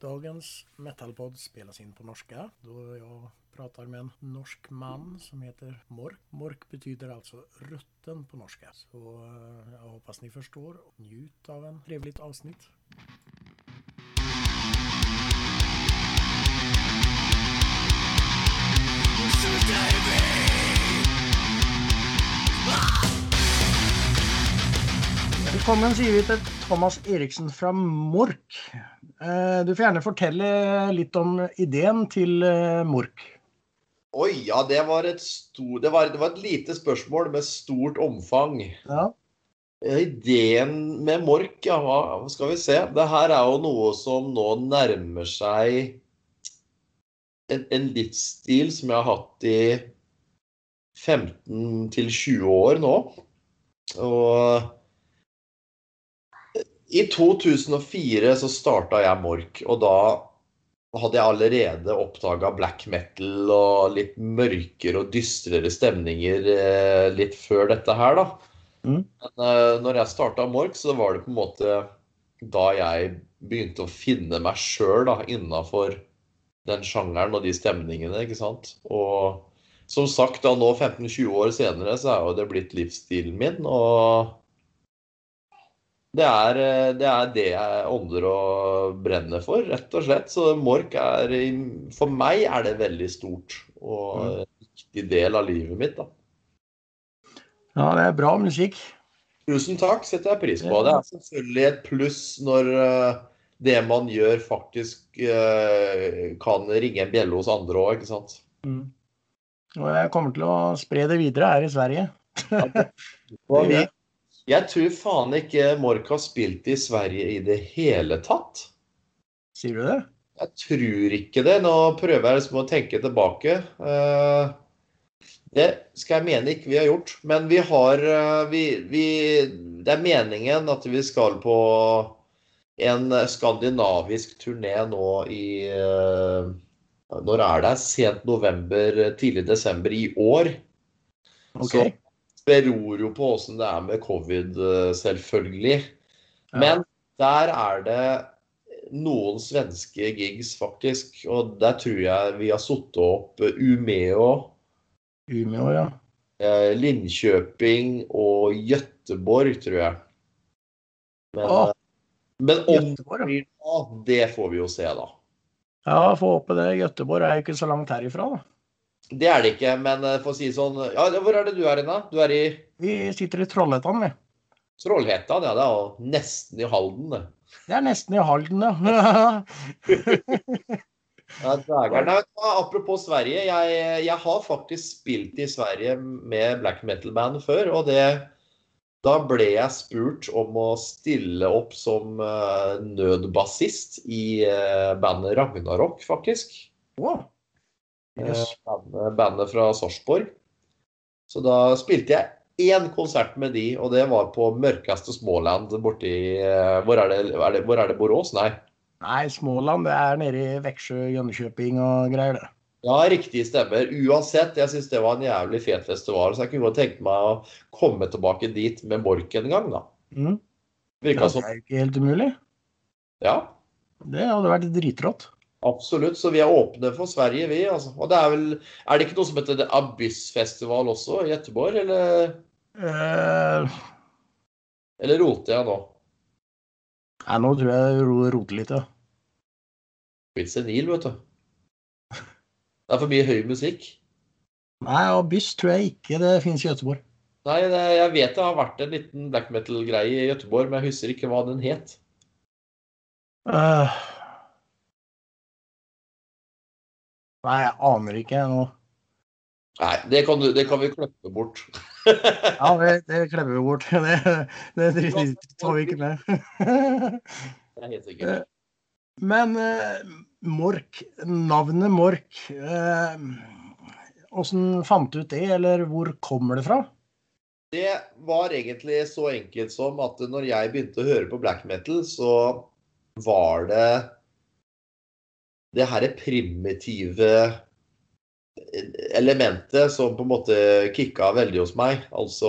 Dagens metalpod spelas in på norska då jag pratar med en norsk man som heter Mork. Mork betyder alltså rutten på norska. Så jeg jag hoppas ni förstår. Njut av en trevligt avsnitt. Velkommen sier vi til Thomas Eriksen fra Mork. Eh, Du får gjerne fortelle litt om ideen til eh, Mork. Oi, ja, det var et, stor, det var, det var et lite spørsmål med stort omfang. Ja. Eh, Ideen med Mork, ja, hva skal vi se. Det her er jo noe som nå nærmer seg en, en livsstil som jeg har hatt i 15 til 20 år nå. Og i 2004 så starta jeg Mork, og da hadde jeg allerede oppdaga black metal og litt mørkere og dystrere stemninger eh, litt før dette her, da. Mm. Men eh, når jeg starta Mork, så var det på en måte da jeg begynte å finne meg sjøl innafor den sjangeren og de stemningene, ikke sant. Og som sagt, da nå 15-20 år senere, så er jo det blitt livsstilen min. og det er, eh, det er det jeg ånder og brenner for, rett og slett. Så Mork er For meg er det veldig stort og Mm. en viktig del av livet mitt. da. ja, det er bra musikk. Tusen takk, setter jeg pris på. Det er selvfølgelig et pluss når eh, det man gjør, faktisk eh, kan ringe en bjelle hos andre òg, ikke sant. Mm. Og jeg kommer til å spre det videre her i Sverige. Ja, det, vi, jeg tror faen ikke Mork har spilt i Sverige i det hele tatt. Sier du det? Jeg tror ikke det. Nå prøver jeg liksom å tenke tilbake. Eh, Det skal jeg mene ikke vi har gjort. Men vi har eh, vi, vi, Det er meningen at vi skal på en skandinavisk turné nå i eh, Når er det? Sent november, tidlig desember i år. Ok. Så beror jo på åssen det er med covid, eh, selvfølgelig. Men der er det noen svenske gigs, faktisk. Og der tror jeg vi har satt opp Umeå, Umeå, ja. Linkjøping Linköping og Gøteborg, tror jeg. Men, Åh, eh, men om det Göteborg, ja. blir noe, det får vi jo se, da. Ja, får håpe det. Gøteborg er jo ikke så langt herifra, da. Det er det ikke, men eh, for å si sånn Ja, hvor er det du er hen? Du er i Vi sitter i Trollhättan, vi. Trollhättan? Ja, det er jo nesten i Halden, det. Det er nesten i Halden, ja. Ja. Nei, Apropos Sverige. Jeg, jeg har faktisk spilt i Sverige med black metal-band før. Og det, da ble jeg spurt om å stille opp som uh, nødbassist i uh, bandet Ragnarok, faktisk. Wow. Yes. Eh, bandet, bandet fra Sarpsborg. Så da spilte jeg én konsert med de, og det var på mørkeste Småland borti eh, hvor, er det, er det, hvor er det? Borås? Nei. Nei, Småland det er nede i Veksjø, Jönköping og greier, det. Ja, riktig stemmer. Uansett, jeg syns det var en jævlig fet festival, så jeg kunne godt tenke meg å komme tilbake dit med Mork en gang, da. Mm. Virka det er jo ikke helt umulig. Ja, Det hadde vært dritrått. Absolutt. Så vi er åpne for Sverige, vi, altså. Og det er vel Er det ikke noe som heter The Abyss-festival også i Gøteborg, eller, Uh... eller roter jeg nå? nei, nå tror jeg jeg roter litt, ja. Blitt senil, vet du. Det er for mye høy musikk. Nei, Abyss tror jeg ikke det finnes i Gøteborg. Nei, det, jeg vet det har vært en liten black metal-greie i Gøteborg, men jeg husker ikke hva den het. Eh, nei, jeg aner ikke nå. Nei, det kan, du, det kan vi klippe bort. Ja, det, det klipper vi bort. Det, det, det tar vi ikke med. Det er helt sikkert. Men eh, Mork, navnet Mork Åssen fant du ut det, eller hvor kommer det fra? Det var egentlig så enkelt som at når jeg begynte å høre på black metal, så var det det her primitive elementet som på en måte kicka veldig hos meg. Altså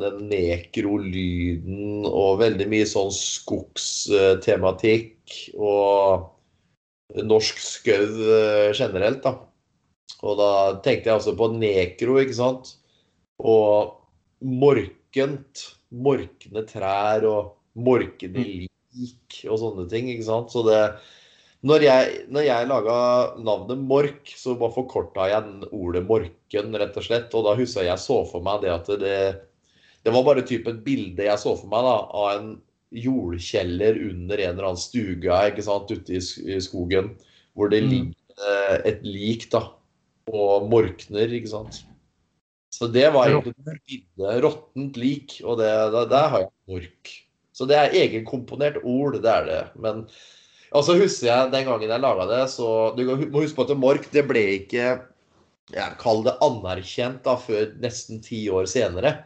den nekrolyden og veldig mye sånn skogstematikk og norsk skau eh, generelt, da. Og da tenkte jeg altså på nekro, ikke sant. Og morkent. Morkne trær og morkende lik og sånne ting, ikke sant. Så det Når jeg, når jeg laga navnet Mork, så bare forkorta jeg ordet Morken, rett og slett. Og da husker jeg jeg så for meg det at det Det var bare type et bilde jeg så for meg da, av en jordkjeller under en eller annen stuga ikke sant, ute i skogen, hvor det Mm. ligger eh, et lik da, og morkner, ikke sant. Så det var egentlig et råttent lik, og det, der, der har jeg mork. Så det er egenkomponert ord, det er det. Men og så husker jeg den gangen jeg laga det, så Du må huske på at mork det ble ikke jeg kaller det anerkjent da, før nesten ti år senere.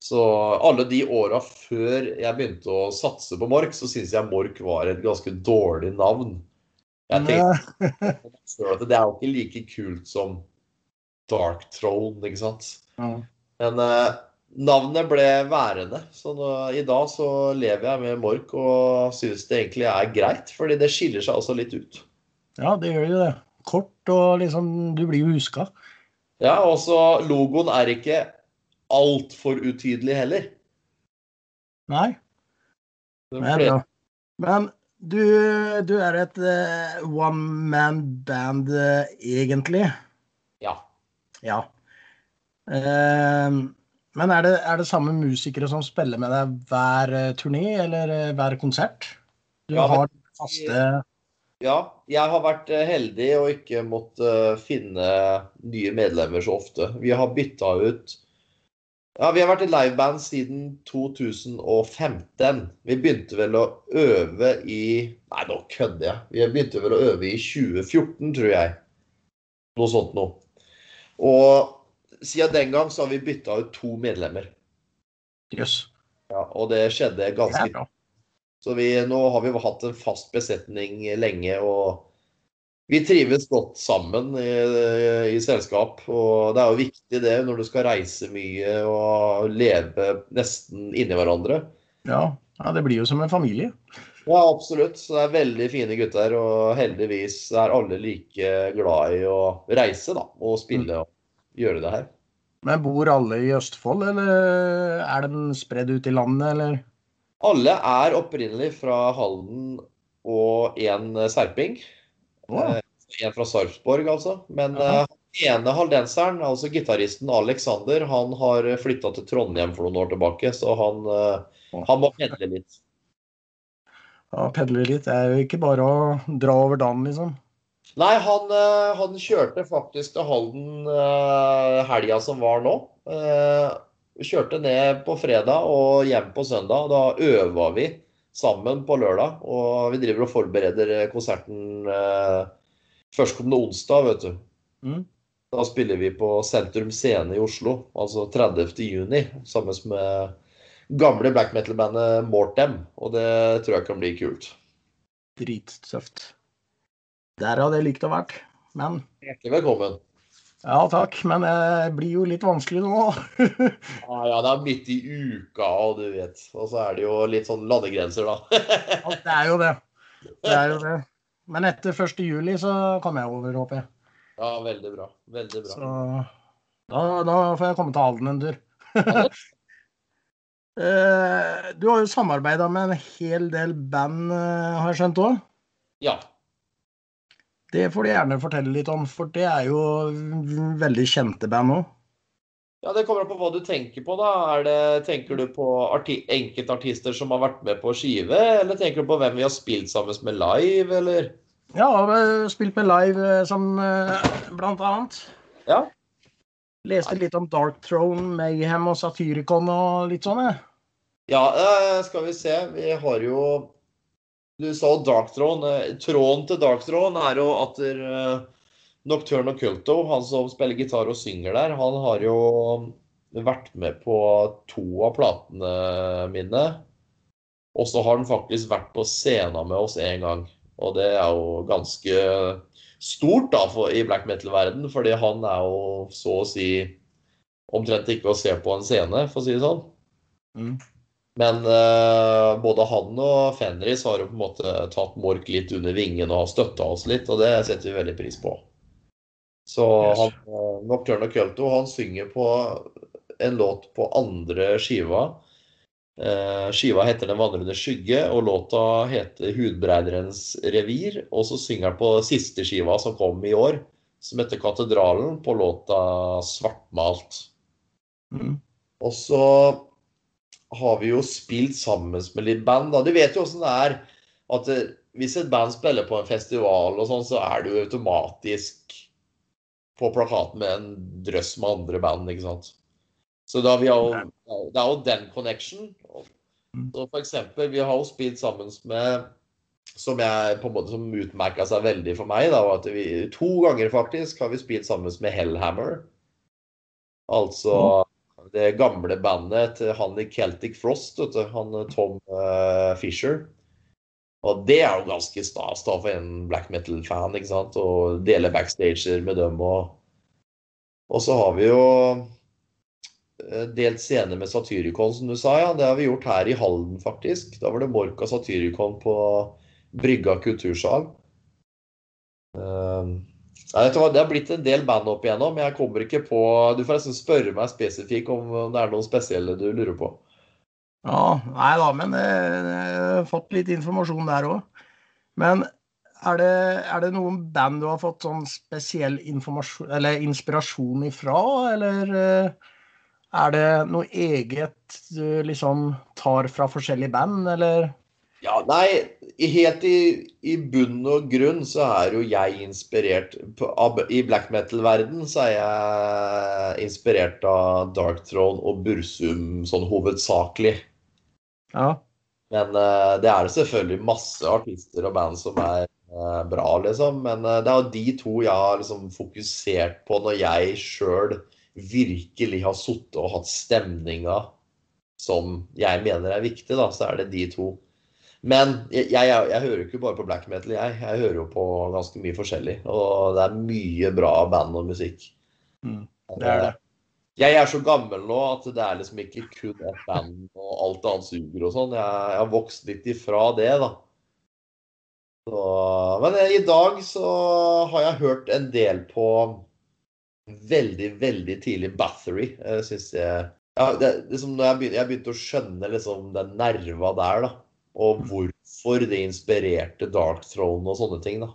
Så alle de åra før jeg begynte å satse på Mork, så syns jeg Mork var et ganske dårlig navn. Jeg tenkte at det er jo ikke like kult som Dark Throne, ikke sant. Men eh, navnet ble værende. Så nå, i dag så lever jeg med Mork og syns det egentlig er greit, fordi det skiller seg også litt ut. ja, det gjør jo det. Kort og liksom Du blir jo huska. Ja, og så logoen er ikke altfor utydelig heller. Nei, Men. Men du, du er et uh, one man band uh, egentlig. Ja. Ja. Eh, men er det, er det samme musikere som spiller med deg hver eh, turné eller eh, hver konsert? Du Ja, har faste Ja, jeg har vært eh, heldig og ikke måtte finne nye medlemmer så ofte. Vi har bytta ut Ja, vi har vært i liveband siden 2015. Vi begynte vel å øve i Nei, nå kødder jeg. Vi begynte vel å øve i 2014, tror jeg. Noe sånt noe. Og siden den gang så har vi bytta ut to medlemmer. Jøss. Ja, og det skjedde ganske det så vi, nå har vi hatt en fast besetning lenge, og vi trives godt sammen i, i selskap. Og det er jo viktig det når du skal reise mye og leve nesten inni hverandre. Ja. ja, det blir jo som en familie. Ja, absolutt. Så det er veldig fine gutter, og heldigvis er alle like glad i å reise da, og spille og gjøre det her. Men bor alle i Østfold, eller er de spredd ut i landet, eller? Alle er opprinnelig fra Halden og en serping. Wow. En fra Sarpsborg, altså. Men Jaha. eh, ene haldenseren, altså gitaristen Alexander, han har flytta til Trondheim for noen år tilbake, så han, eh, han må pendle litt. ja, pedler litt. Det er jo ikke bare å dra over dagen, liksom. Nei, han, eh, han kjørte faktisk til Halden uh, helga som var nå. Uh, kjørte ned på fredag og hjem på søndag. Da øva vi sammen på lørdag. Og vi driver og forbereder konserten uh, førstkommende onsdag, vet du. Mm. Da spiller vi på Sentrum Scene i Oslo, altså 30. juni, sammen med gamle black metal-bandet Mortem. Og det tror jeg kan bli kult. Drittøft. Der hadde jeg likt å vært. Men Hjertelig velkommen. ja takk. Men det blir jo litt vanskelig nå. Ja, ja, det er midt i uka, og du vet. Og så er det jo litt sånn landegrenser, da. Ja, det er jo det. Det er jo det. Men etter 1. juli så kommer jeg over, håper jeg. Ja, veldig bra. Veldig bra. Så da, da får jeg komme til Halden en tur. Eh, Du har jo samarbeida med en hel del band, eh, har jeg skjønt òg. Ja. Det får du gjerne fortelle litt om, for det er jo veldig kjente band òg. ja, det kommer an på hva du tenker på, da. Er det, tenker du på arti enkeltartister som har vært med på skive, eller tenker du på hvem vi har spilt sammen med live, eller? Ja, spilt med live eh, som eh, blant annet. Ja. Leste litt om Dark Throne, Mayhem og Satyricon og litt sånn, jeg. Ja, eh, skal vi se. Vi har jo Du sa Dark Throne. Eh, Tråden til Dark Throne er jo at eh, Nocturne Occulto, han som spiller gitar og synger der, han har jo vært med på to av platene mine. Og så har han faktisk vært på scenen med oss én gang. Og det er jo ganske stort da for, i black metal-verden, fordi han er jo så å si omtrent ikke å se på en scene, for å si det sånn. Mm. Men uh, både han og Fenris har jo på en måte tatt Mork litt under vingen og har støtta oss litt, og det setter vi veldig pris på. Så yes. han, Nocturne og Culto han synger på en låt på andre skiva. Uh, skiva heter 'Den vandrende skygge', og låta heter 'Hudbreiderens revir'. Og så synger han på siste skiva som kom i år, som heter 'Katedralen', på låta 'Svartmalt'. Mm. Og så har vi jo spilt sammen med litt band. Da. Du vet jo åssen det er at eh, hvis et band spiller på en festival, og sånn, så er det jo automatisk på plakaten med en drøss med andre band. ikke sant? Så da vi har jo, Det er jo den connection. Mm. Så for eksempel, vi har jo spilt sammen med som jeg på en måte som utmerka seg veldig for meg. da, at vi, To ganger faktisk har vi spilt sammen med Hellhammer. Altså det gamle bandet til han i Celtic Frost, vet du, han eh, Tom uh, Fisher. Og det er jo ganske stas da for en black metal-fan ikke sant? å dele backstager med dem. Og, og så har vi jo eh, delt scene med Satyricon, som du sa. ja, Det har vi gjort her i Halden, faktisk. Da var det Morka Satyricon på Brygga kultursal. Uh, Nei, Det har blitt en del band opp igjennom. Jeg kommer ikke på Du får nesten spørre meg spesifikt om det er noen spesielle du lurer på. Ja, nei da, men eh, jeg har fått litt informasjon der òg. Men er det, er det, noen band du har fått sånn spesiell inspirasjon ifra, eller eh, er det noe eget du liksom tar fra forskjellige band, eller? Ja, nei, helt i, i bunn og grunn så er jo jeg inspirert I black metal-verden så er jeg inspirert av Dark Throne og Bursum sånn hovedsakelig. Ja. Men uh, det er selvfølgelig masse artister og band som er uh, bra, liksom. Men uh, det er jo de to jeg har liksom fokusert på når jeg sjøl virkelig har sittet og hatt stemninga som jeg mener er viktig, da. Så er det de to. Men jeg, jeg, jeg, hører ikke bare på black metal, jeg. Jeg hører jo på ganske mye forskjellig. Og det er mye bra band og musikk. Mm, det er det. Jeg er så gammel nå at det er liksom ikke kun ett band og alt annet suger og sånn. Jeg, jeg, har vokst litt ifra det, da. Så, men i dag så har jeg hørt en del på veldig, veldig tidlig Bathory. Jeg syns jeg ja, det, liksom når jeg begynte, jeg begynte å skjønne liksom den nerva der, da og hvorfor det inspirerte Dark Throne og sånne ting. da.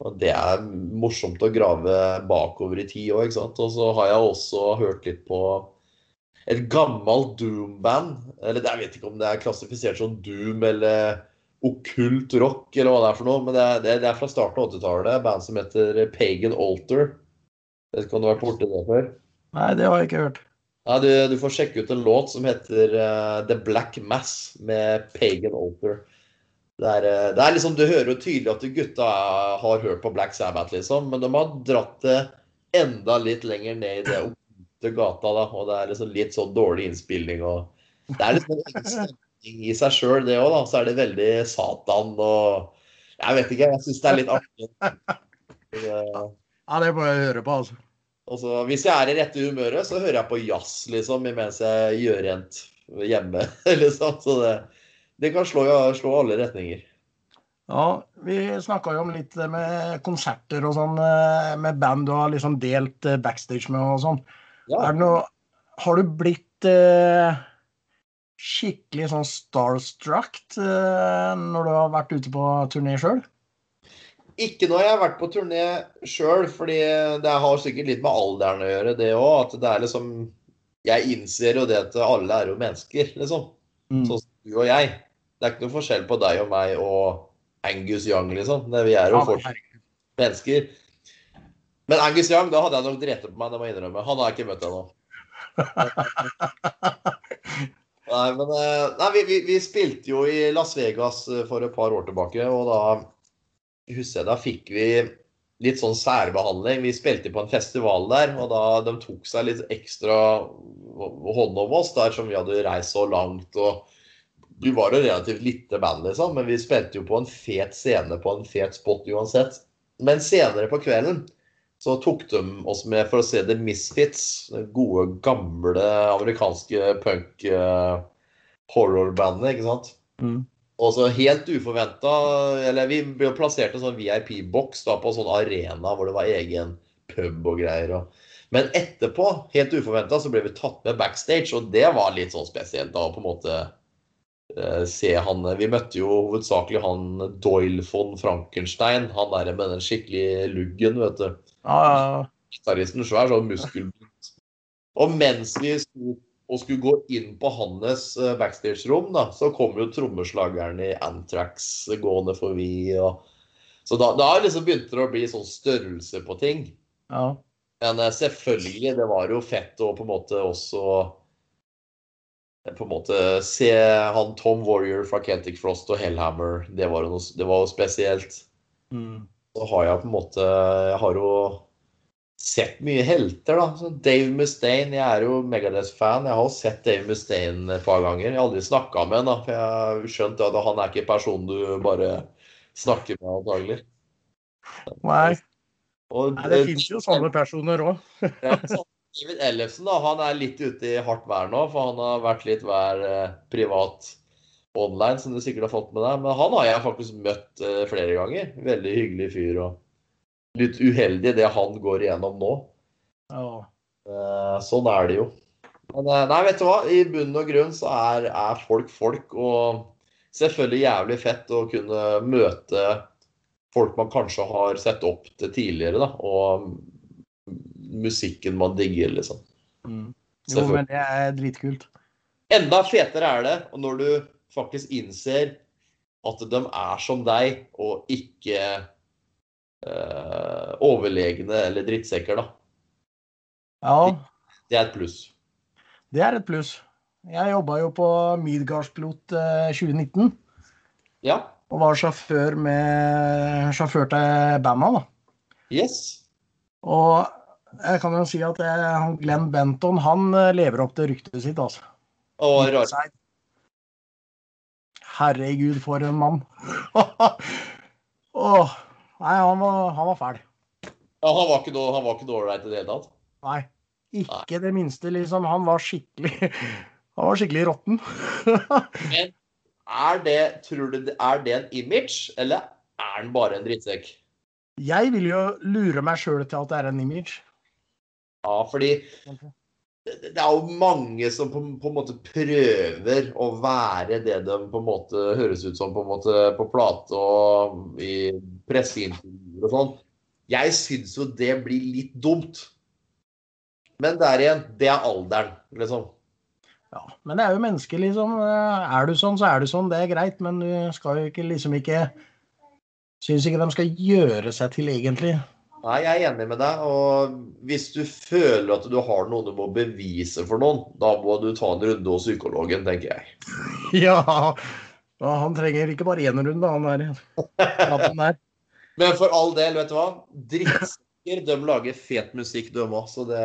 Og Det er morsomt å grave bakover i tid òg, ikke sant. Og så har jeg også hørt litt på et gammelt Doom-band. Eller jeg vet ikke om det er klassifisert som Doom eller okkult rock, eller hva det er for noe. Men det er, det er fra starten av 80-tallet. Band som heter Pagan Altar. Vet ikke om du har vært borti det før? Nei, det har jeg ikke hørt. Ja, du, du, får sjekke ut en låt som heter uh, The Black Mass med Pagan Alter. Det er, uh, det er, liksom, Du hører jo tydelig at gutta har hørt på Black Sabbath, liksom. Men de har dratt det enda litt lenger ned i det okkulte gata. da, Og det er liksom litt sånn dårlig innspilling. og Det er liksom en stemning i seg sjøl, det òg. Så er det veldig Satan og Jeg vet ikke, jeg syns det er litt artig. Ja, det må jeg høre på, altså. Altså, hvis jeg er i rette humøret, så hører jeg på jazz liksom, mens jeg gjør rent hjemme. liksom. Så det, det kan slå, slå, alle retninger. Ja, vi snakka jo om litt med konserter og sånn, eh, med band du har liksom delt eh, backstage med og sånn. Ja. Noe, har du blitt eh, skikkelig sånn starstruck eh, når du har vært ute på turné sjøl? Ikke når jeg har vært på turné sjøl, fordi det har sikkert litt med alderen å gjøre, det òg. At det er liksom Jeg innser jo det at alle er jo mennesker, liksom. Mm. Sånn som du og jeg. Det er ikke noe forskjell på deg og meg og Angus Young, liksom. Vi er jo fortsatt mennesker. Men Angus Young, da hadde jeg nok drept på meg, det må jeg innrømme. Han har jeg ikke møtt ennå. nei, men eh, nei, vi, vi, vi, spilte jo i Las Vegas eh, for et par år tilbake, og da husker jeg da fikk vi litt sånn særbehandling. Vi spilte på en festival der, og da de tok seg litt ekstra hånd om oss der som vi hadde reist så langt. og Vi var jo relativt lite band, liksom, men vi spilte jo på en fet scene på en fet spot uansett. Men senere på kvelden så tok de oss med for å se The Misfits. Gode, gamle amerikanske punk, horrorbandet, ikke sant. Mm. Og så helt uforventa Eller vi ble plassert i en sånn VIP-boks på en sånn arena hvor det var egen pub og greier. Og... Men etterpå, helt uforventa, så ble vi tatt med backstage, og det var litt sånn spesielt da på en måte eh, se han Vi møtte jo hovedsakelig han Doyle von Frankenstein, han der med den skikkelig luggen, vet du. Ja, ja, Gitaristen svær, sånn muskelbunt. Og mens vi sto og skulle gå inn på hans eh, backstage-rom, da, så kom jo trommeslageren i Antrax gående forbi. Og... Så da, da liksom begynte det å bli sånn størrelse på ting. ja. Men eh, selvfølgelig, det var jo fett å på en måte også eh, på en måte se han Tom Warrior fra Celtic Frost og Hellhammer. Det var jo, noe, det var jo spesielt. Mm. Så har jeg på en måte Jeg har jo sett mye helter, da. Så Dave Mustaine, jeg er jo Megadeth-fan. Jeg har sett Dave Mustaine et par ganger. Jeg har aldri snakka med ham. For jeg har skjønt at han er ikke personen person du bare snakker med, antagelig. Nei, Og, nei, det fins jo sånne personer òg. David Ellefsen da, han er litt ute i hardt vær nå, for han har vært litt vær eh, privat online, som du sikkert har fått med deg. Men han har jeg faktisk møtt eh, flere ganger. Veldig hyggelig fyr. og Litt uheldig det han går igjennom nå. Ja. Eh, sånn er det jo. Men eh, nei, vet du hva? I bunn og grunn så er, er folk folk. Og selvfølgelig jævlig fett å kunne møte folk man kanskje har sett opp til tidligere, da. Og musikken man digger, liksom. Mm. Jo, men det er dritkult. Enda fetere er det når du faktisk innser at de er som deg, og ikke eh, overlegne eller drittsekker, da. Ja, Det er et pluss. det er et pluss. Jeg jobba jo på Midgardspilot eh, 2019 Ja. og var sjåfør med sjåfør til banda. da. Yes. Og jeg kan jo si at jeg, han Glenn Benton han eh, lever opp til ryktet sitt, altså. Å, rar. Herregud, for en mann. Åh, nei, han var, han var fæl. Ja, han var ikke han var ikke ålreit i det hele tatt. Nei, ikke det minste, liksom. Han var skikkelig Han var skikkelig råtten. Men er det, tror du, er det en image, eller er han bare en drittsekk? Jeg vil jo lure meg sjøl til at det er en image. Ja, fordi det er jo mange som på, på en måte prøver å være det de på en måte høres ut som på en måte på plate og i presseintervjuer og sånn. Jeg syns jo det blir litt dumt. Men der igjen, det er alderen, liksom. Ja, men det er jo mennesker, liksom. Er du sånn, så er du sånn. Det er greit, men du skal jo ikke liksom ikke Syns ikke de skal gjøre seg til, egentlig. Nei, jeg er enig med deg. Og hvis du føler at du har noe du må bevise for noen, da må du ta en runde hos psykologen, tenker jeg. Ja, ja han trenger ikke bare én runde, han der. Men for all del, vet du hva? Drittsekker, de lager fet musikk, de òg. Så det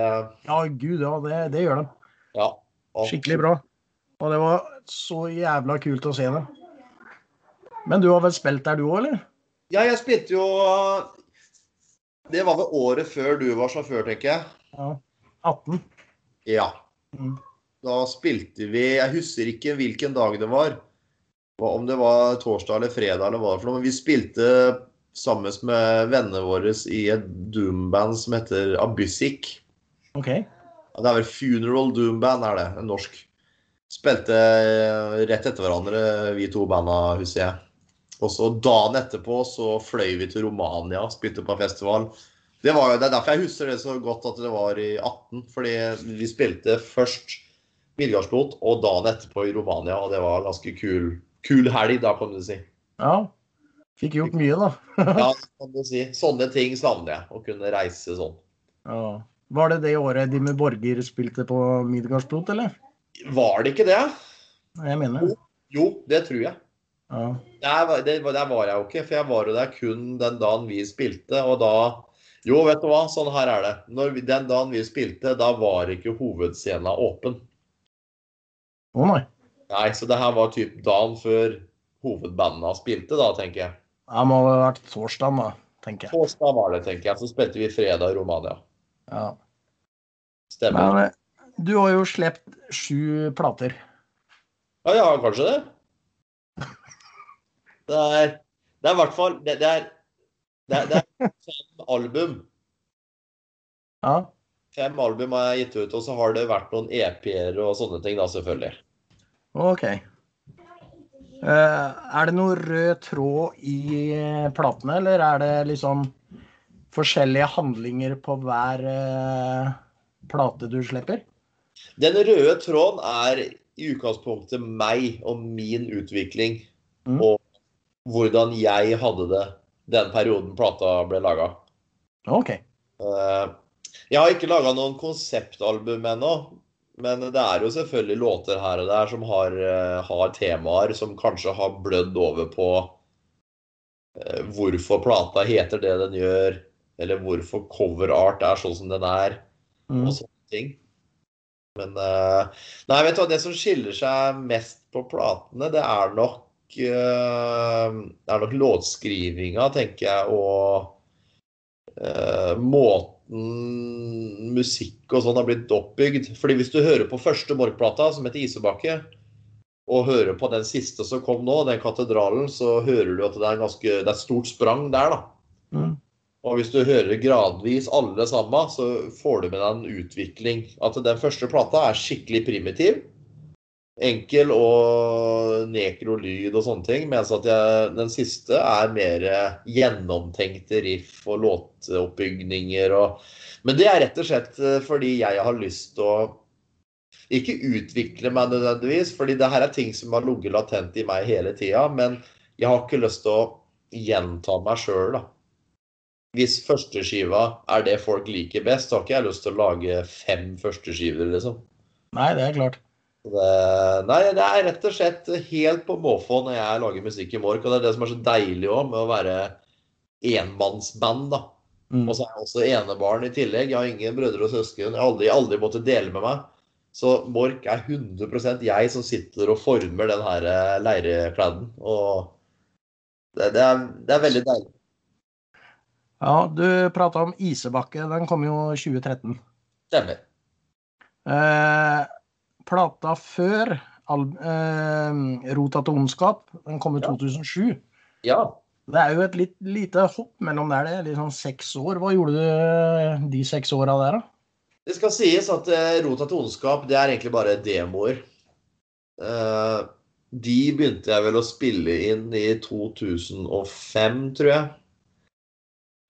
Ja, gud, ja, det, det gjør de. Ja. alt. Skikkelig bra. Og det var så jævla kult å se det. Men du har vel spilt der, du òg, eller? Ja, jeg spilte jo Det var vel året før du var sjåfør, tenker jeg. Ja. 18. Ja. Mm. Da spilte vi Jeg husker ikke hvilken dag det var. Om det var torsdag eller fredag eller hva det var for noe. Men vi spilte sammen med vennene våre i et doomband som heter Abyssic. OK. Det er vel Funeral Doom Band, er det. En norsk. Spilte eh, rett etter hverandre, vi to banda, husker jeg. Og så dagen etterpå så fløy vi til Romania spilte på festival. Det, var, det er derfor jeg husker det så godt at det var i 18. Fordi vi spilte først Midgardsblot og dagen etterpå i Romania. Og det var en ganske kul, kul helg, da, kan du si. Ja. Fikk gjort mye, da. Ja, kan du si. Sånne ting savner jeg. Å kunne reise sånn. Ja. Var det det året Dimmu Borger spilte på Midgardsblot, eller? Var det ikke det? Jeg mener. Jo, jo det tror jeg. Ja. Der, var- der var jeg jo ikke, for jeg var jo der kun den dagen vi spilte. Og da Jo, vet du hva, sånn her er det. Vi, den dagen vi spilte, da var ikke hovedscenen åpen. Å nei. Nei, så det her var typ dagen før hovedbandene spilte, da, tenker jeg. Det må ha vært torsdag, da, tenker jeg. Torsdag var det, tenker jeg. Så spilte vi fredag i Romania. Ja. Stemmer. Men eh, du har jo sluppet sju plater. Ja, ja, kanskje det. Det er, det er i hvert fall Det, det er, det er, det er fem album. Ja. Fem album har jeg gitt ut, og så har det vært noen EP-er og sånne ting, da, selvfølgelig. Ok. Eh, er det noe rød tråd i eh, platene, eller er det liksom forskjellige handlinger på hver eh, plate du slipper? Den røde tråden er i utgangspunktet meg og min utvikling. Mm. Og hvordan jeg hadde det den perioden plata ble laga. Ok. Eh, Jeg har ikke laga noen konseptalbum ennå, men det er jo selvfølgelig låter her og der som har, eh, har temaer som kanskje har blødd over på eh, hvorfor plata heter det den gjør, eller hvorfor coverart er sånn som den er, Mm. og sånne ting. Men eh, Nei, vet du hva, det som skiller seg mest på platene, det er nok eh, Det er nok låtskrivinga, tenker jeg, og eh, måten musikk og sånn har blitt oppbygd. Fordi hvis du hører på første Borch-plata, som heter Isebakke, og hører på den siste som kom nå, den katedralen, så hører du at det er, ganske, det er et stort sprang der, da. Mm. Og hvis du hører gradvis alle sammen, så får du med deg en utvikling. At den første plata er skikkelig primitiv. Enkel og nekrolyd og sånne ting. Mens at jeg, den siste er mer gjennomtenkte riff og låteoppbygninger og Men det er rett og slett eh, fordi jeg har lyst til å ikke utvikle meg nødvendigvis, fordi det her er ting som har ligget latent i meg hele tida. Men jeg har ikke lyst til å gjenta meg sjøl, da hvis førsteskiva er det folk liker best, så har ikke jeg lyst til å lage fem førsteskiver, liksom. Nei, det er klart. Det, nei, det er rett og slett helt på måfå når jeg lager musikk i Mork. Og det er det som er så deilig òg med å være enmannsband, da. Mm. Og så er jeg også enebarn i tillegg. Jeg har ingen brødre og søsken. Jeg har aldri, aldri måttet dele med meg. Så Mork er 100% jeg som sitter og former den her eh, leirekladden. Og det, det, er, det er veldig deilig. Ja, du prata om Isebakke. Den kom jo 2013. Stemmer. Eh, plata før eh, Rota til ondskap, den kom i Ja. 2007. Ja. Det er jo et litt lite hopp mellom der, det. Litt sånn seks år. Hva gjorde du de seks åra der, da? Det skal sies at eh, Rota til ondskap, det er egentlig bare demoer. Eh, de begynte jeg vel å spille inn i 2005, tror jeg.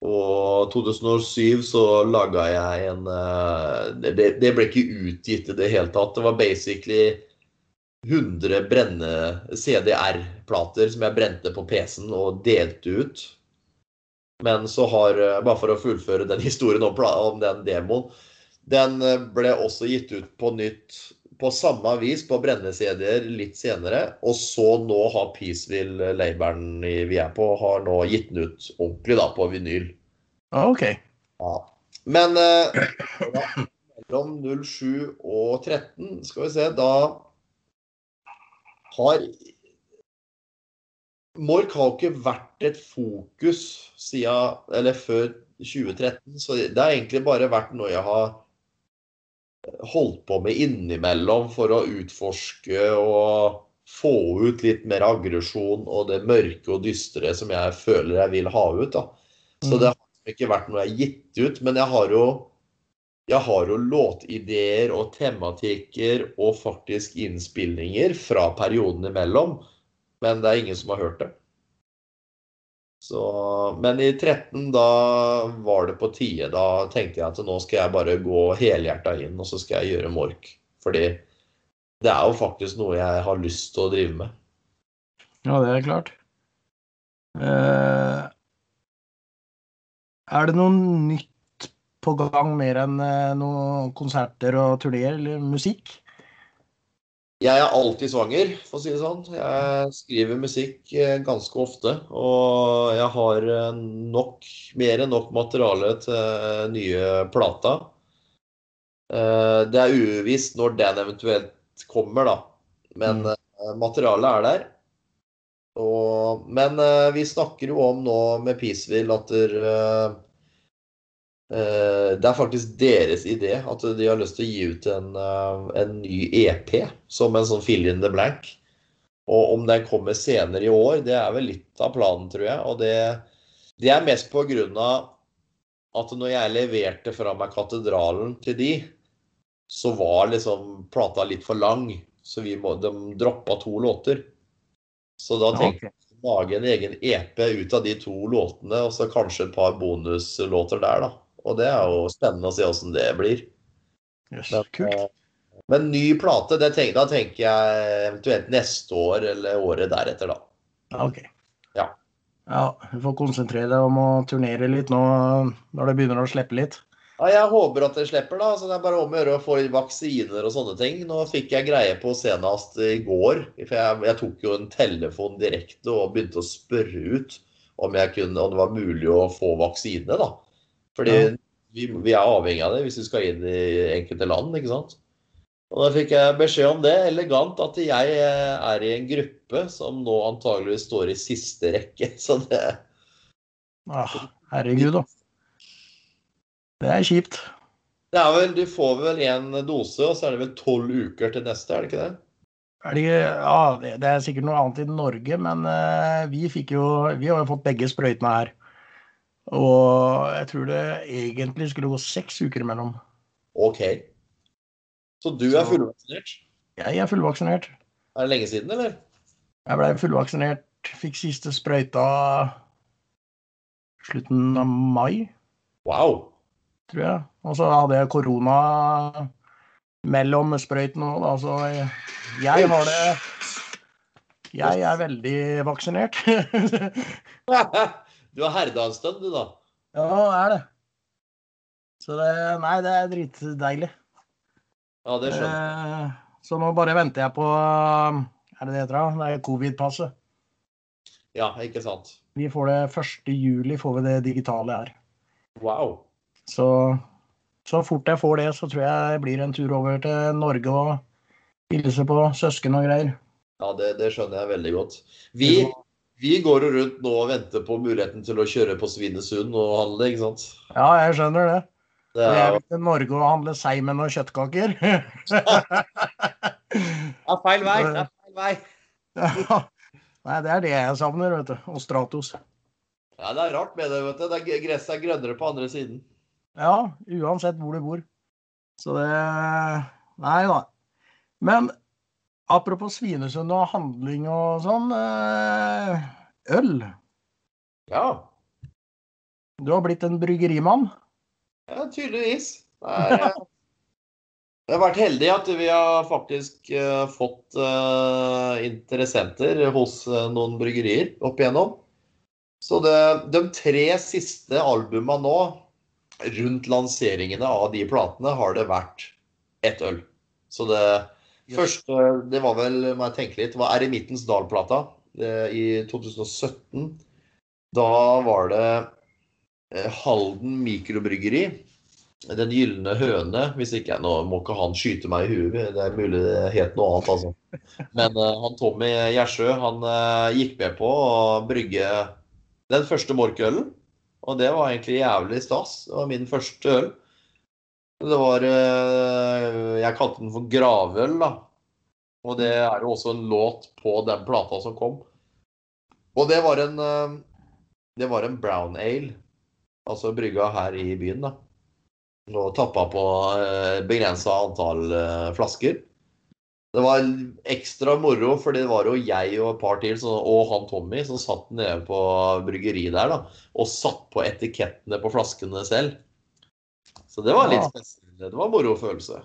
Og 2007 så laga jeg en eh, det, det ble ikke utgitt i det hele tatt. Det var basically 100 brenne CDR-plater som jeg brente på PC-en og delte ut. Men så har, eh, bare for å fullføre den historien om, om den demoen, den eh, ble også gitt ut på nytt på samme vis på brenne-CD-er litt senere. Og så nå har Peaceville-laboren vi er på, har nå gitt den ut ordentlig da, på vinyl. Ah, OK. Ja. Men eh, ja, mellom 07 og 13, skal vi se, da har Mork har jo ikke vært et fokus siden, eller før 2013, så det har egentlig bare vært noe jeg har holdt på med innimellom for å utforske og få ut litt mer aggresjon og det mørke og dystre som jeg føler jeg vil ha ut. da. Så Mm. det har ikke vært noe jeg har gitt ut, men jeg har jo jeg har jo låtideer og tematikker og faktisk innspillinger fra perioden imellom, men det er ingen som har hørt det. Så, men i 13, da var det på tide. Da tenkte jeg at nå skal jeg bare gå helhjerta inn, og så skal jeg gjøre Mork. Fordi det er jo faktisk noe jeg har lyst til å drive med. Ja, det er klart. Eh, er det noe nytt på gang mer enn eh, noen konserter og turneer eller musikk? Jeg er alltid svanger, for å si det sånn. Jeg skriver musikk eh, ganske ofte. Og jeg har eh, nok, mer enn nok materiale til eh, nye plata. Det er uvisst når den eventuelt kommer, da. Men Mm. materialet er der. Og, men vi snakker jo om nå med Peaceville at der, det er faktisk deres idé at de har lyst til å gi ut en, eh, en ny EP som en sånn fill in the blank. Og om den kommer senere i år, det er vel litt av planen, tror jeg. Og det, det er mest på grunn av at når jeg leverte fra meg katedralen til de, så var liksom plata litt for lang. Så vi må, de droppa to låter. Så da tenkte jeg å lage en egen EP ut av de to låtene, og så kanskje et par bonuslåter der, da. Og det er jo spennende å se åssen det blir. Yes, Men, kult. eh, Men ny plate, det tenk, da tenker jeg eventuelt neste år eller året deretter, da. Ok. Ja. Ja, du får konsentrere deg om å turnere litt nå når det begynner å slippe litt. Ja, jeg håper at det slipper, da. Så det er bare om å gjøre å få vaksiner og sånne ting. Nå fikk jeg greie på senest i går. For jeg, jeg tok jo en telefon direkte og begynte å spørre ut om, jeg kunne, om det var mulig å få vaksine, da. Fordi Ja. vi, vi er avhengig av det hvis vi skal inn i enkelte land, ikke sant. Og da fikk jeg beskjed om det, elegant, at jeg eh, er i en gruppe som nå antageligvis står i siste rekke. Så det Ah, herregud, da. Det er kjipt. Det er vel, Du får vel én dose, og så er det vel tolv uker til neste, er det ikke det? Er det, ja, det er sikkert noe annet i Norge, men eh, vi fikk jo Vi har jo fått begge sprøytene her. Og jeg tror det egentlig skulle gå seks uker imellom. OK. Så du er fullvaksinert? Jeg er fullvaksinert. Er det lenge siden, eller? Jeg ble fullvaksinert, fikk siste sprøyta slutten av mai, Wow. tror jeg. Og så hadde jeg korona mellom sprøytene òg, da. Så jeg, jeg har det Jeg er veldig vaksinert. Du har herda en stund, du, da. ja, det er det. Så det Nei, det er dritdeilig. Ja, det skjønner jeg. Eh, Så nå bare venter jeg på Er det det heter? Det er covid-passet. Ja, ikke sant. Vi får det 1. juli, får vi det digitale her. Wow. Så så fort jeg får det, så tror jeg det blir en tur over til Norge og hilse på søsken og greier. Ja, det, det skjønner jeg veldig godt. Vi, vi går jo rundt nå og venter på muligheten til å kjøre på Svinesund og handle, ikke sant? Ja, jeg skjønner det. Det er, jeg vil til Norge og handle seimen og kjøttkaker. det er feil vei. Det er feil vei. Ja. Nei, det er det jeg savner, vet du. Og Stratos. Ja, det er rart med det, vet du. Det er, gresset er grønnere på andre siden. Ja, uansett hvor du bor. Så det Nei da. Men apropos Svinesund og handling og sånn. eh, Øl. Ja, Du har blitt en bryggerimann. ja tydeligvis. Det er, Vi har vært heldige at vi har faktisk eh, fått eh, interessenter hos noen bryggerier opp igjennom. Så det, de tre siste albumene nå, rundt lanseringene av de platene, har det vært ett øl. Så det Yes. første, det var vel, må jeg tenke litt, var Eremittens Dal-plata eh, i 2017. Da var det eh, Halden mikrobryggeri. Den gylne høne, hvis ikke jeg nå må ikke han skyte meg i huet. Det er mulig det het noe annet, altså. Men uh, han Tommy Gjersjø han uh, gikk med på å brygge den første morkølen. Og det var egentlig jævlig stas. Det var min første øl. Det var eh, Jeg kalte den for gravøl, da. Og det er jo også en låt på den plata som kom. Og det var en eh, Det var en brown ale. Altså brygga her i byen, da. Og tappa på begrensa antall eh, flasker. Det var ekstra moro, for det var jo jeg og et par til og han Tommy som satt nede på bryggeriet der da, og satt på etikettene på flaskene selv. Så det var litt spesielt. Det var morofølelse.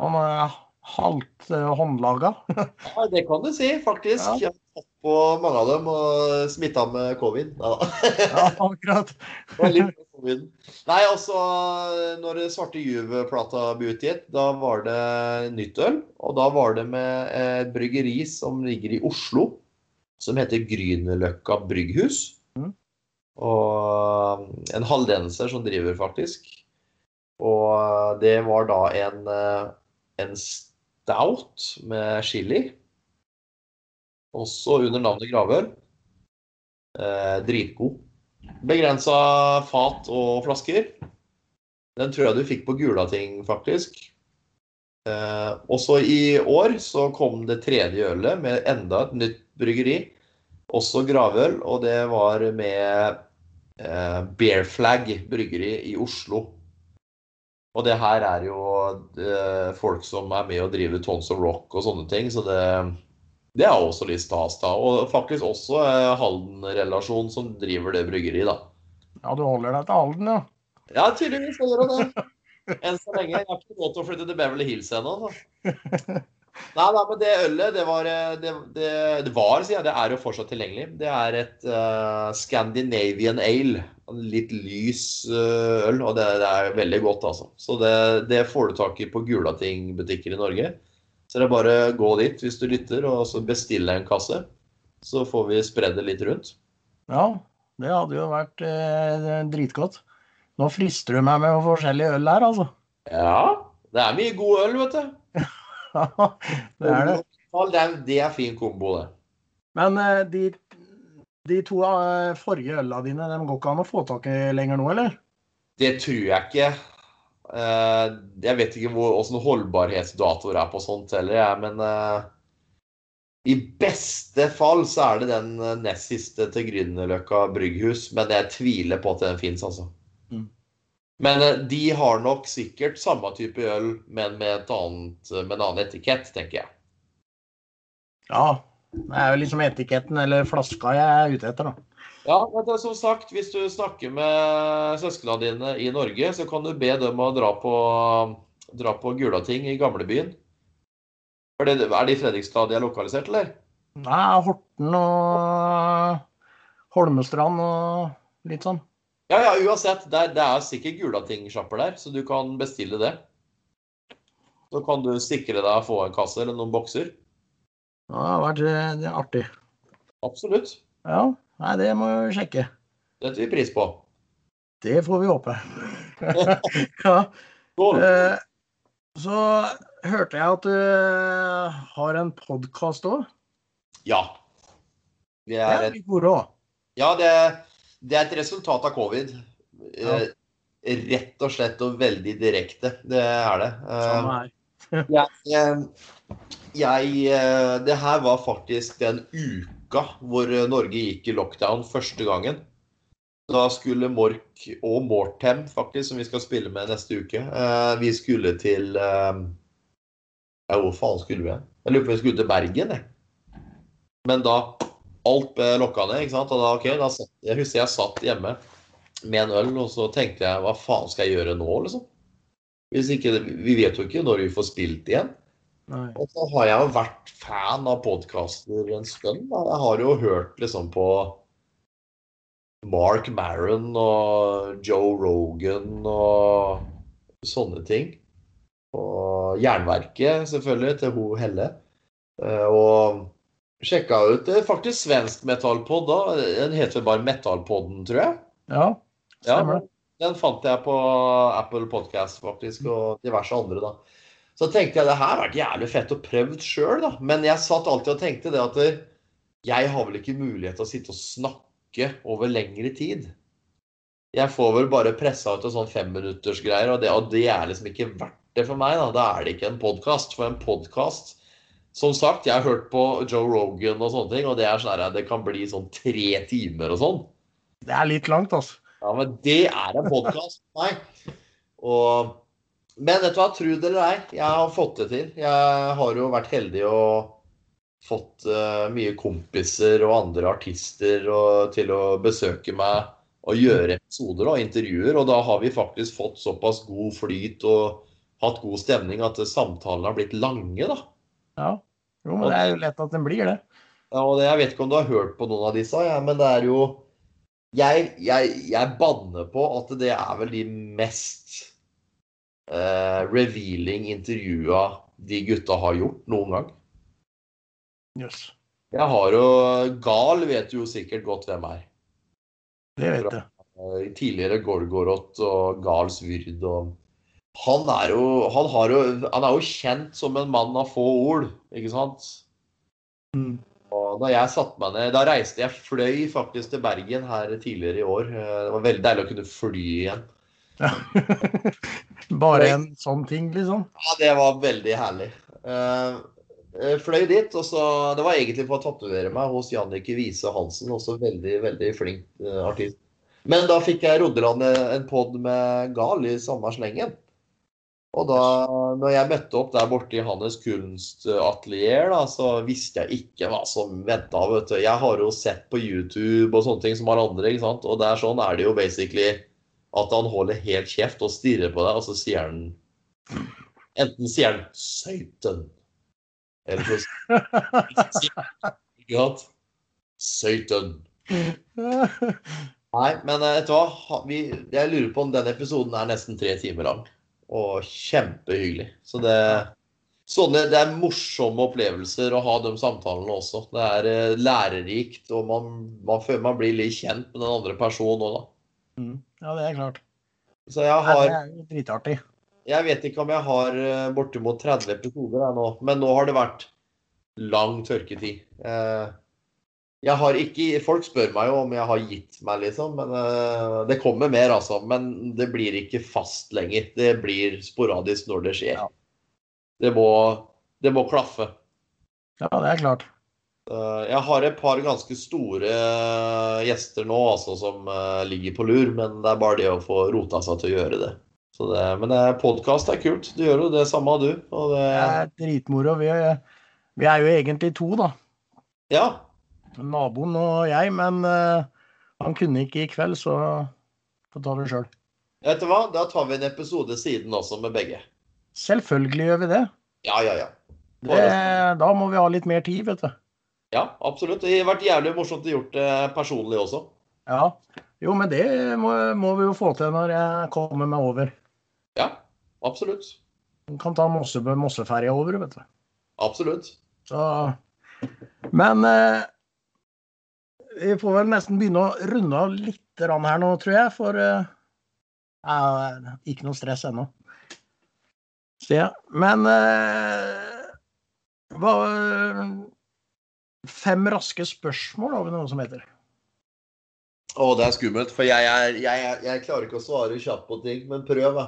Han er halvt eh, håndlaga. Ja, det kan du si, faktisk. Ja. Jeg har tatt på mange av dem og smitta med covid. Ja. Ja, akkurat. Covid. Nei, altså, når Svarte Juve-plata ble utgitt, da var det nytt øl. Og da var det med et bryggeri som ligger i Oslo, som heter Grünerløkka brygghus. Mm. Og en haldenser som driver, faktisk. Og det var da en, en stout med chili. Også under navnet Gravøl. Eh, dritgod. Begrensa fat og flasker. Den tror jeg du fikk på Gulating, faktisk. Eh, også i år så kom det tredje ølet med enda et nytt bryggeri. Også gravøl, og det var med eh, Bear Flag bryggeri i Oslo. Og det her er jo eh, folk som er med og driver Tons of Rock og sånne ting, så det, det er også litt stas, da. Og faktisk også eh, Halden-relasjon som driver det bryggeriet, da. Ja, du holder deg til Halden, ja. Ja, tydeligvis holder jeg det. Enn så lenge. Jeg har ikke råd til å flytte til Beverly Hills ennå. Nei, nei, men det ølet, det var eh, det, det, det var, sier jeg, det er jo fortsatt tilgjengelig. Det er et uh, Scandinavian ale. En litt lys uh, øl, og det, det, er veldig godt, altså. Så det, det får du tak i på Gulating-butikker i Norge. Så det er bare å gå dit hvis du lytter, og så bestille en kasse. Så får vi spredd det litt rundt. Ja, det hadde jo vært eh, dritgodt. Nå frister du meg med forskjellige øl her, altså. Ja, det er mye god øl, vet du. det er det. Det er, det er fin kombo, det. Men eh, de, de to eh, forrige øla dine, de går ikke an å få tak i lenger nå, eller? Det tror jeg ikke. Eh, jeg vet ikke åssen holdbarhetsdatoer er på sånt heller, jeg, men i beste fall så er det den nest siste til Grünerløkka brygghus, men jeg tviler på at den fins, altså. Men eh, de har nok sikkert samme type øl, men med, annet, med en annen etikett, tenker jeg. Ja. Det er jo liksom etiketten eller flaska jeg er ute etter, da. Ja, men det er som sagt, hvis du snakker med søsknene dine i Norge, så kan du be dem å dra på, dra på Gulating i gamlebyen. Er det, er det i Fredrikstad de er lokalisert, eller? Nei, Horten og Holmestrand og litt sånn. Ja, ja, uansett. Det er, det er sikkert Gulating-sjapper der, så du kan bestille det. Så kan du sikre deg å få en kasse eller noen bokser. Ja, det har vært eh, det er artig. Absolutt. Ja, nei, det må vi sjekke. Det setter vi pris på. Det får vi håpe. ja. Eh, så hørte jeg at du eh, har en podkast òg. Ja. Det er det er moro. Ja, det det er et resultat av covid. Ja. Eh, rett og slett og veldig direkte. Det er det. Samme her. jeg, eh, jeg, eh, det her var faktisk den uka hvor Norge gikk i lockdown første gangen. Da skulle Mork og Mortem, faktisk, som vi skal spille med neste uke Vi skulle til Ja, hvor faen skulle vi? Jeg lurer på om vi skulle til Bergen, jeg. Men da alt ble lokka ned. ikke sant? Og da, ok, da satt, Jeg husker jeg satt hjemme med en øl, og så tenkte jeg hva faen skal jeg gjøre nå, liksom? Hvis ikke, Vi vet jo ikke når vi får spilt igjen. Nei. Og så har jeg jo vært fan av podkaster en stund. Da. Jeg har jo hørt liksom på Mark Maron og Joe Rogan og sånne ting. Og Jernverket, selvfølgelig, til ho Helle. Eh, og Sjekka ut det faktisk svensk metallpod da. Den heter bare Metallpodden, tror jeg. Ja, stemmer det. Ja, den fant jeg på Apple Podcast faktisk, og diverse andre, da. Så tenkte jeg det her vært jævlig fett å prøve sjøl, da. Men jeg satt alltid og tenkte det at jeg har vel ikke mulighet til å sitte og snakke over lengre tid. Jeg får vel bare pressa ut en sånn femminuttersgreier, og, det, og det er liksom ikke verdt det for meg. Da, da er det ikke en podkast. For en podkast som sagt, jeg har hørt på Joe Rogan og sånne ting, og det er sånn at det kan bli sånn tre timer og sånn. Det er litt langt, altså. Ja, men det er en podkast for meg. Og, men vet du hva, tro det eller ei, jeg har fått det til. Jeg har jo vært heldig og fått uh, mye kompiser og andre artister og, til å besøke meg og gjøre episoder og intervjuer. Og da har vi faktisk fått såpass god flyt og hatt god stemning at samtalene har blitt lange, da. Ja. Jo, men det er jo lett at den blir det. Ja, og det, Jeg vet ikke om du har hørt på noen av disse, ja, men det er jo jeg, jeg, jeg banner på at det er vel de mest uh, revealing intervjua de gutta har gjort noen gang. Yes. Jeg har jo Gal vet jo sikkert godt hvem er. Det vet jeg. Eh, tidligere Gorgorot og Gals Vyrd og han er jo han, jo han, er jo kjent som en mann av få ord, ikke sant? Mm. Og da jeg satte meg ned Da reiste jeg fløy faktisk til Bergen her tidligere i år. Det var veldig deilig å kunne fly igjen. Bare en sånn ting, liksom? Ja, det var veldig herlig. Uh, fløy dit, og så Det var egentlig for å tatovere meg hos Jannicke Wiese Hansen, også veldig, veldig flink artist. Men da fikk jeg Rodeland en pod med Gal i samme slengen. Og da når jeg møtte opp der borte i hans kunstatelier, så visste jeg ikke hva som venta. Jeg har jo sett på YouTube og sånne ting som alle andre, ikke sant. Og det er sånn er det jo basically at han holder helt kjeft og stirrer på deg, og så sier han Enten sier han 'Satan', eller så sier han Satan. Nei, men eh, vet du hva? Vi, jeg lurer på om den episoden er nesten tre timer lang. Og kjempehyggelig. Så det, sånne, det er morsomme opplevelser å ha de samtalene også. Det er eh, lærerikt, og man, man føler man blir litt kjent med den andre personen òg, da. Mm. Ja, det er klart. Så jeg har Det er jo dritartig. Jeg vet ikke om jeg har eh, bortimot 30 episoder her nå, men nå har det vært lang tørketid. Eh, Jeg har ikke Folk spør meg jo om jeg har gitt meg, liksom. Men uh, det kommer mer, altså. Men det blir ikke fast lenger. Det blir sporadisk når det skjer. Ja. Det må, det må klaffe. Ja, det er klart. Uh, Jeg har et par ganske store eh, gjester nå altså, som uh, ligger på lur, men det er bare det å få rota seg til å gjøre det. Så det men podkast er kult. Du gjør jo det samme, du. Og det, Det er dritmoro. Vi, vi er jo egentlig to, da. ja, Naboen og jeg. Men eh, han kunne ikke i kveld, så får ta det sjøl. vet du hva? Da tar vi en episode siden også med begge. Selvfølgelig gjør vi det. Ja, ja, ja. det. Da må vi ha litt mer tid, vet du. Ja, absolutt. Det har vært jævlig morsomt å gjort det personlig også. Ja. Jo, men det må, må vi jo få til når jeg kommer meg over. Ja, absolutt. Du kan ta Mosse, Mosseferja over, vet du. Absolutt. Så Men eh, vi får vel nesten begynne å runde av litt her nå, tror jeg. For uh, ikke noe stress ennå. Se. Men uh, hva Fem raske spørsmål har vi noe som heter. Å, det er skummelt, for jeg, er, jeg, er- jeg klarer ikke å svare kjapt på ting, men prøv, da.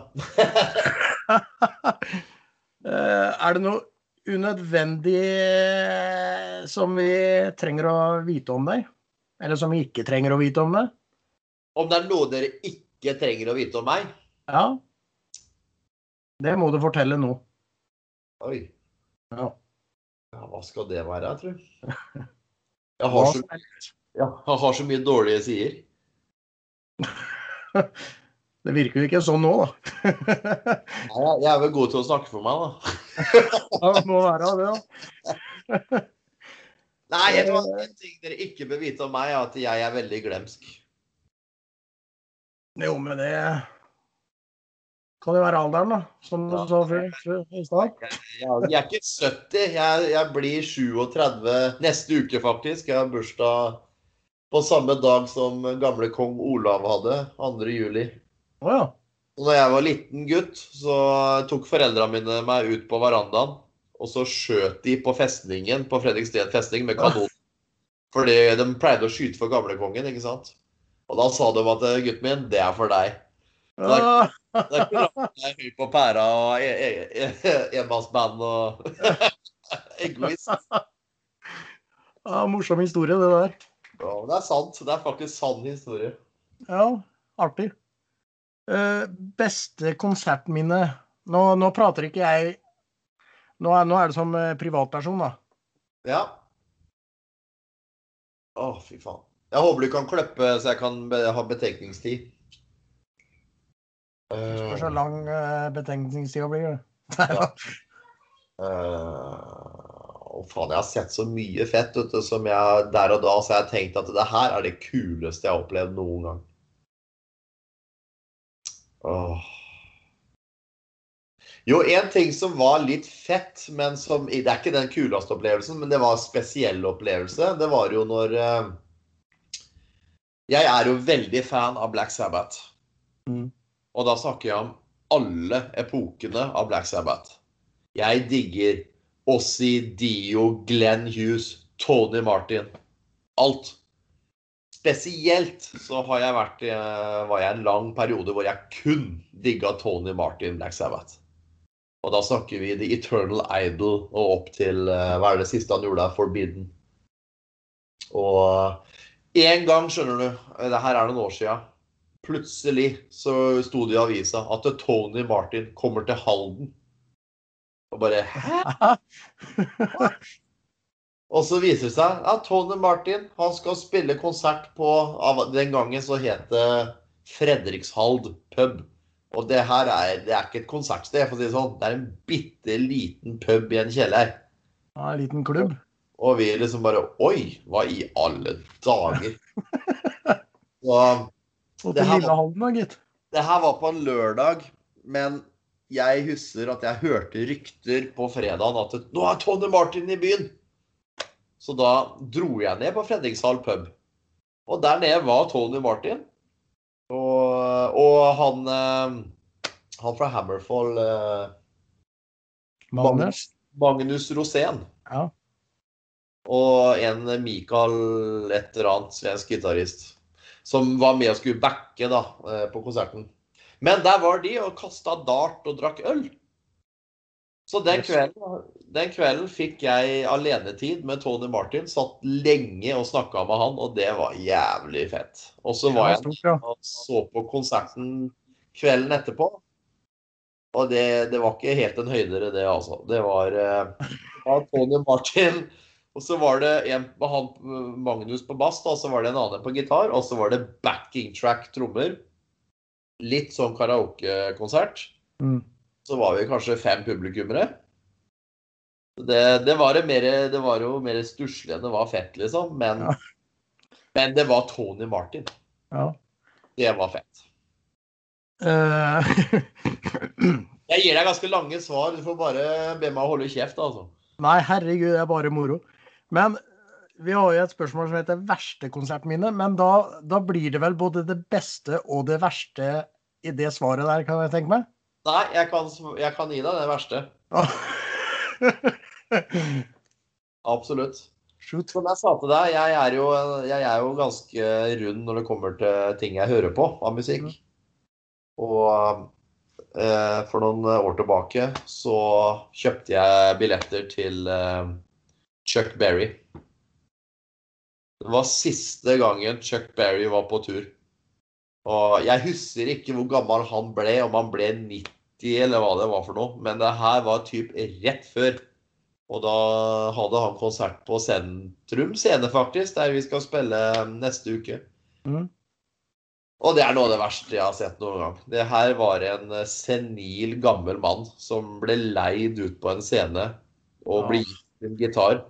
uh, er det noe unødvendig som vi trenger å vite om deg? Eller som vi ikke trenger å vite om det? Om det er noe dere ikke trenger å vite om meg? Ja. Det må du fortelle nå. Oi. Ja. Ja, hva skal det være, tror? Jeg har så, jeg har så mye dårlige sider. Det virker jo ikke sånn nå, da. Nei, Jeg er vel god til å snakke for meg, da. Ja, det må være det, da. Nei, jeg tror en ting dere ikke bør vite om meg, er at jeg er veldig glemsk. Jo, men det kan jo være alderen, da. Som du sa i stad. Jeg, er ikke 70, jeg, jeg blir 37 neste uke, faktisk. Jeg har bursdag på samme dag som gamle kong Olav hadde, 2. juli. Oh, ja. Og når jeg var liten gutt, så tok foreldrene mine meg ut på verandaen. Og så skjøt de på festningen på Fredriksten festning med kanon. Fordi de pleide å skyte for gamlekongen, ikke sant. Og da sa de at gutten min, det er for deg. Ah, Det er ikke rart jeg er høy på pæra og e- e- e- enmannsband og egoist. ja, morsom historie, det der. Ja, men det er sant. Det er faktisk sann historie. Ja, artig. Uh, beste konsertminne nå, nå prater ikke jeg Nå er, nå er det som eh, privatperson, da. Ja. Å, fy faen. Jeg håper du kan klippe så jeg kan be ha betenkningstid. Spørs hvor Uh, lang uh, betenkningstida blir. det. Nei da. Faen, jeg har sett så mye fett vet du, som jeg der og da så jeg har tenkt at det her er det kuleste jeg har opplevd noen gang. Åh. Jo, en ting som var litt fett, men som Det er ikke den kuleste opplevelsen, men det var en spesiell opplevelse. Det var jo når eh, Jeg er jo veldig fan av Black Sabbath. Mm. Og da snakker jeg om alle epokene av Black Sabbath. Jeg digger Ossi, Dio, Glenn Hughes, Tony Martin. Alt. spesielt så har jeg vært i, var jeg en lang periode hvor jeg kun digga Tony Martin Black Sabbath. Og da snakker vi The Eternal Idol og opp til eh, Hva er det siste han gjorde? Forbidden. Og en gang, skjønner du, det her er noen år sia, plutselig så sto det i avisa at Tony Martin kommer til Halden. Og bare Hæ? Og så viser det seg at Tony Martin han skal spille konsert på Den gangen så het det Fredrikshald pub. Og det her er, det er ikke et konsertsted, for å si det sånn. Det er en bitte liten pub i en kjeller. Ja, en liten klubb. Og vi liksom bare Oi, hva i alle dager? Så, og til lille da, gitt. Det her var på en lørdag, men jeg husker at jeg hørte rykter på fredagen at nå er Tony Martin i byen. Så da dro jeg ned på Fredrikshall pub. Og der nede var Tony Martin. Og, og han, eh, han fra Hammerfall eh, Magnus. Magnus Rosén. Ja. Og en Mikael et eller annet svensk gitarist. Som var med og skulle backe da, eh, på konserten. Men der var de og kasta dart og drakk øl. Så den kvelden, den kvelden, fikk jeg alenetid med Tony Martin. Satt lenge og snakka med han, og det var jævlig fett. Og så var jeg og så på konserten kvelden etterpå. Og det, det var ikke helt en høydere, det, altså. Det var uh, Tony Martin. Og så var det en med han Magnus på bass, og så var det en annen på gitar. Og så var det backing track trommer. Litt sånn karaokekonsert. Mm så var vi kanskje fem publikummere. Det, det, var, mer, det var jo mer stusslig enn det var fett, liksom. Men, ja. men, det var Tony Martin. Ja. Det var fett. Uh... jeg gir deg ganske lange svar. Du får bare be meg holde kjeft, altså. Nei, herregud, det er bare moro. Men vi har jo et spørsmål som heter verste konsertminne. Men da, da blir det vel både det beste og det verste i det svaret der, kan jeg tenke meg? Nei, jeg kan, jeg kan gi deg det verste. Absolutt. Shoot. Som jeg sa til deg, jeg er, jo, jeg er, jo, ganske rund når det kommer til ting jeg hører på av musikk. Mm. Og eh, for noen år tilbake så kjøpte jeg billetter til eh, Chuck Berry. Det var siste gangen Chuck Berry var på tur. Og jeg husker ikke hvor gammel han ble, om han ble 90 eller hva det var for noe. Men det her var typ rett før. Og da hadde han konsert på Sentrum scene, faktisk, der vi skal spille neste uke. Mm. Og det er noe av det verste jeg har sett noen gang. Det her var en senil, gammel mann som ble leid ut på en scene og ja. ble gitt en gitar.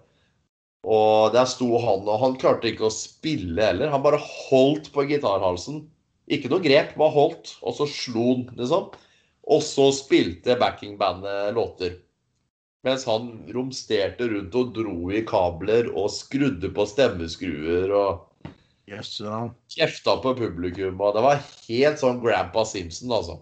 Og der sto han, og han klarte ikke å spille heller. Han bare holdt på gitarhalsen. Ikke noe grep, bare holdt, og så slo han, liksom. Og så spilte backingbandet låter. Mens han romsterte rundt og dro i kabler og skrudde på stemmeskruer og yes, kjefta på publikum. Og det var helt sånn Grandpa Simpson, altså.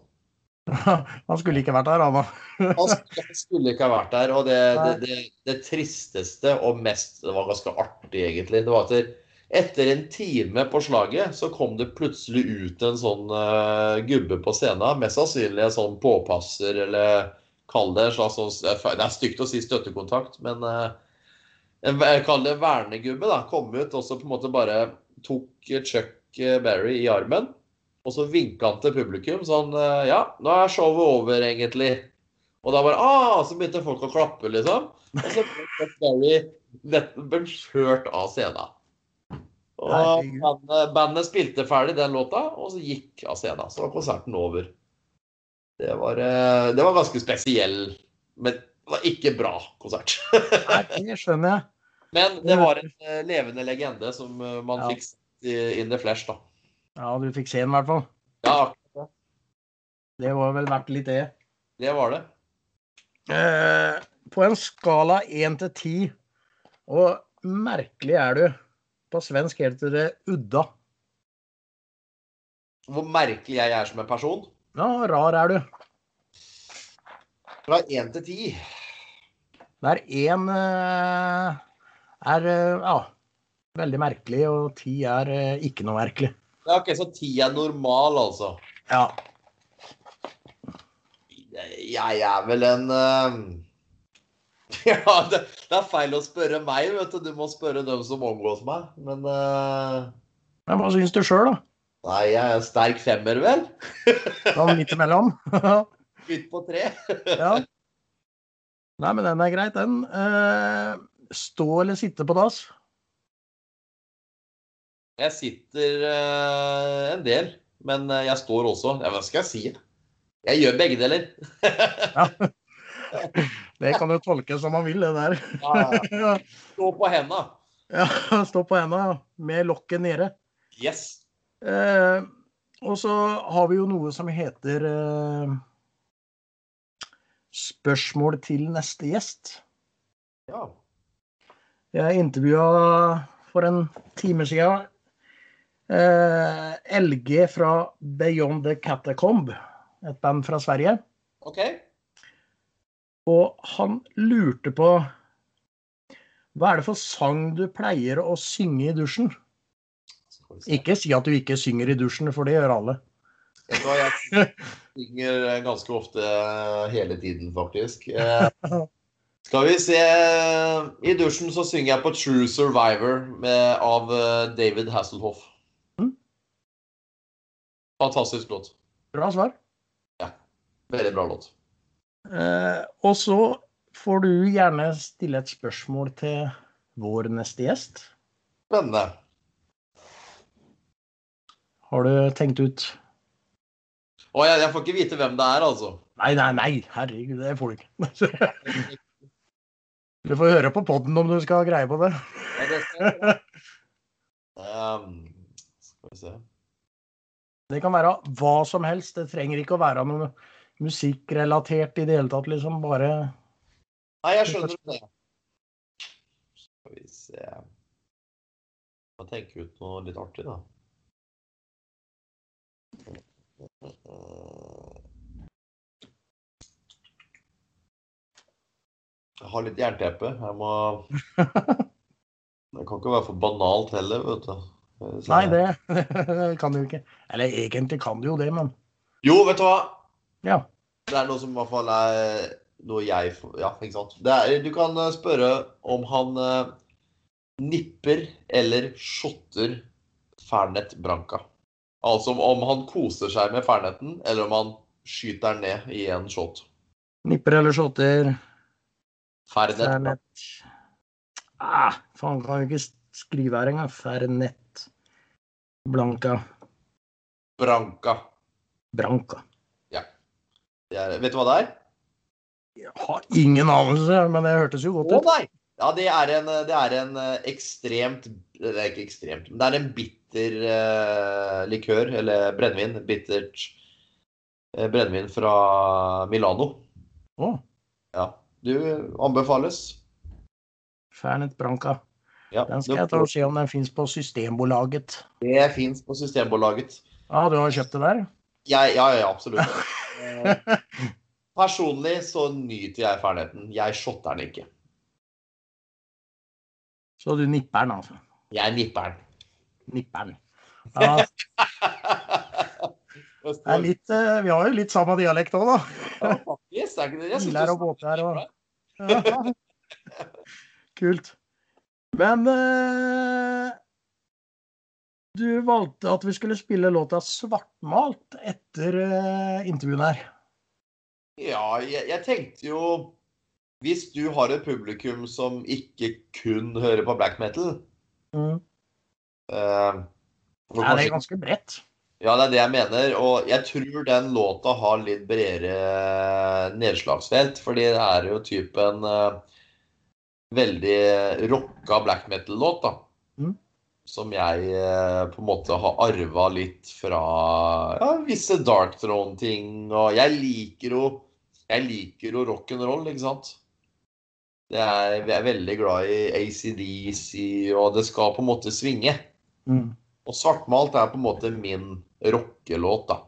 han skulle ikke vært der, han han skulle ikke ha vært der. Og det, det, det, det, tristeste og mest Det var ganske artig, egentlig. Det var at etter en time på slaget så kom det plutselig ut en sånn uh, gubbe på scenen. Mest sannsynlig en sånn påpasser, eller kall det en slags sånn Det er stygt å si støttekontakt, men uh, en, kall det vernegubbe. da, Kom ut og så på en måte bare tok Chuck Berry i armen. Og så vinka han til publikum sånn uh, Ja, nå er showet over, egentlig. Og da bare ah, Så begynte folk å klappe, liksom. Og så ble Chuck Berry kjørt av scenen. Og bandet, bandet, spilte ferdig den låta, og så gikk av scenen. Så var konserten over. Det var, eh, det var ganske spesiell, men det var ikke bra konsert. Nei, det skjønner jeg. Men det var en eh, levende legende som eh, man ja. fikk in the flesh, da. Ja, du fikk se den i hvert fall. Ja, akkurat. Det var vel verdt litt, det. Det var det. Eh, på en skala 1 til 10, og merkelig er du på svensk heter det udda. Hvor merkelig jeg er som en person? Ja, rar er du. Fra én til ti? Der én eh, er eh, ja, veldig merkelig, og ti er eh, ikke noe merkelig. Ja, ok, Så ti er normal, altså. Ja. Jeg er vel en eh, Ja, det, det er feil å spørre meg, vet du. Du må spørre dem som omgås meg. Men uh... Men hva syns du sjøl, da? Nei, jeg er sterk femmer, vel? Sånn midt imellom? Midt på tre. ja. Nei, men den er greit, den. Uh, stå eller sitte på dass? Jeg sitter uh, en del, men jeg står også. Ja, hva skal jeg si? Jeg gjør begge deler. Ja. Det kan jo tolkes som man vil, det der. Ja. Stå på henda. Ja, stå på henda ja. med lokket nede. Yes. Eh, og så har vi jo noe som heter eh, Spørsmål til neste gjest. Ja. Jeg intervjua for en time siden eh, LG fra Beyond the Catacomb, et band fra Sverige. OK. Og han lurte på Hva er det for sang du pleier å synge i dusjen? Ikke si at du ikke synger i dusjen, for det gjør alle. Jeg synger ganske ofte hele tiden, faktisk. Eh, Skal vi se I dusjen så synger jeg på True Survivor med, av eh, David Hasselhoff. Mm. Fantastisk låt. Bra svar. Ja. Veldig bra låt. Eh, og så får du gjerne stille et spørsmål til vår neste gjest. Spennende. Har du tenkt ut Å, jeg, jeg får ikke vite hvem det er, altså. Nei, nei, nei, herregud, det får du ikke. Du får høre på poden om du skal ha greie på det. Ja, det skal jeg. Um, skal vi se. Det kan være hva som helst. Det trenger ikke å være noe musikkrelatert i det hele tatt, liksom. Bare Nei, jeg skjønner det. Skal vi se Må tenke ut noe litt artig, da. Jeg har litt jernteppe. Jeg må Det kan ikke være for banalt heller, vet du. Nei, det kan du ikke. Eller egentlig kan du jo det, men Jo, vet du hva? Ja. Det er noe som i hvert fall er noe jeg Ja, ikke sant. Det er, du kan eh, spørre om han eh, nipper eller shotter Fernet Branca. Altså om- om han koser seg med Ferneten, eller om han skyter den ned i en shot. Nipper eller shotter. Fernet Fernet. Ah, faen, kan jo ikke skrive her engang. Fernet. Blanca. Branca. Branca. Er, vet du hva det er? Jeg har ingen anelse, men det hørtes jo godt ut. Å nei! Ja, det er en, det er en eh, ekstremt Det er ikke ekstremt, men det er en bitter eh, likør, eller brennevin. Bittert eh, brennevin fra Milano. Å, Ja. Du anbefales. Fernet Branca. Ja, Den skal jeg ta og se om den fins på Systembolaget. det fins på Systembolaget. Ja, du har kjøpt det der? Jeg, ja, ja, absolutt. Personlig så nyter jeg ferdigheten. Jeg shotter den ikke. Så du nipper den, altså. Jeg nipper den. Nipper den. Ja, det er litt, eh, vi har jo litt samme dialekt òg, da. Ja, faktisk. Er ikke det? Jeg Biler og båter og-. Ja. Kult. Men eh, du valgte at vi skulle spille låta 'Svartmalt' etter uh, intervjuet her. Ja, jeg, jeg tenkte jo Hvis du har et publikum som ikke kun hører på black metal Mm. uh, Ja, det er ganske bredt. Ja, det er det jeg mener. Og jeg tror den låta har litt bredere nedslagsfelt. Fordi det er jo typen uh, veldig rocka black metal-låt, da. Mm. Som jeg eh, på en måte har arva litt fra ja, visse Dark Throne-ting. Og jeg liker jo Jeg liker jo rock'n'roll, ikke sant? Det er, jeg er veldig glad i ACDC, og det skal på en måte svinge. Mm. Og svartmalt er på en måte min rockelåt, da.